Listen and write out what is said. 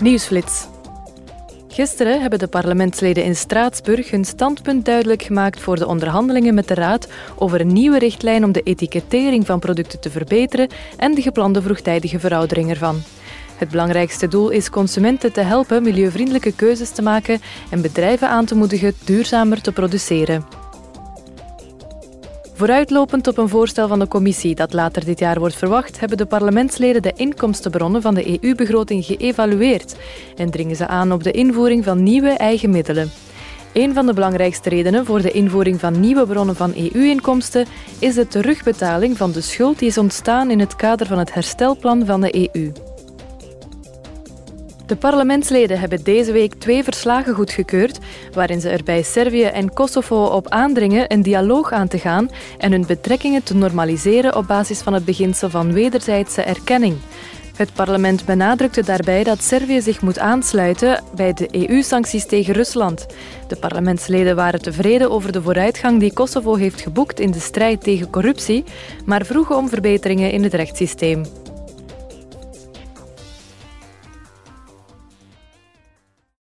Nieuwsflits. Gisteren hebben de parlementsleden in Straatsburg hun standpunt duidelijk gemaakt voor de onderhandelingen met de Raad over een nieuwe richtlijn om de etikettering van producten te verbeteren en de geplande vroegtijdige veroudering ervan. Het belangrijkste doel is consumenten te helpen milieuvriendelijke keuzes te maken en bedrijven aan te moedigen duurzamer te produceren. Vooruitlopend op een voorstel van de commissie dat later dit jaar wordt verwacht, hebben de parlementsleden de inkomstenbronnen van de EU-begroting geëvalueerd en dringen ze aan op de invoering van nieuwe eigen middelen. Een van de belangrijkste redenen voor de invoering van nieuwe bronnen van EU-inkomsten is de terugbetaling van de schuld die is ontstaan in het kader van het herstelplan van de EU. De parlementsleden hebben deze week twee verslagen goedgekeurd, waarin ze er bij Servië en Kosovo op aandringen een dialoog aan te gaan en hun betrekkingen te normaliseren op basis van het beginsel van wederzijdse erkenning. Het parlement benadrukte daarbij dat Servië zich moet aansluiten bij de EU-sancties tegen Rusland. De parlementsleden waren tevreden over de vooruitgang die Kosovo heeft geboekt in de strijd tegen corruptie, maar vroegen om verbeteringen in het rechtssysteem.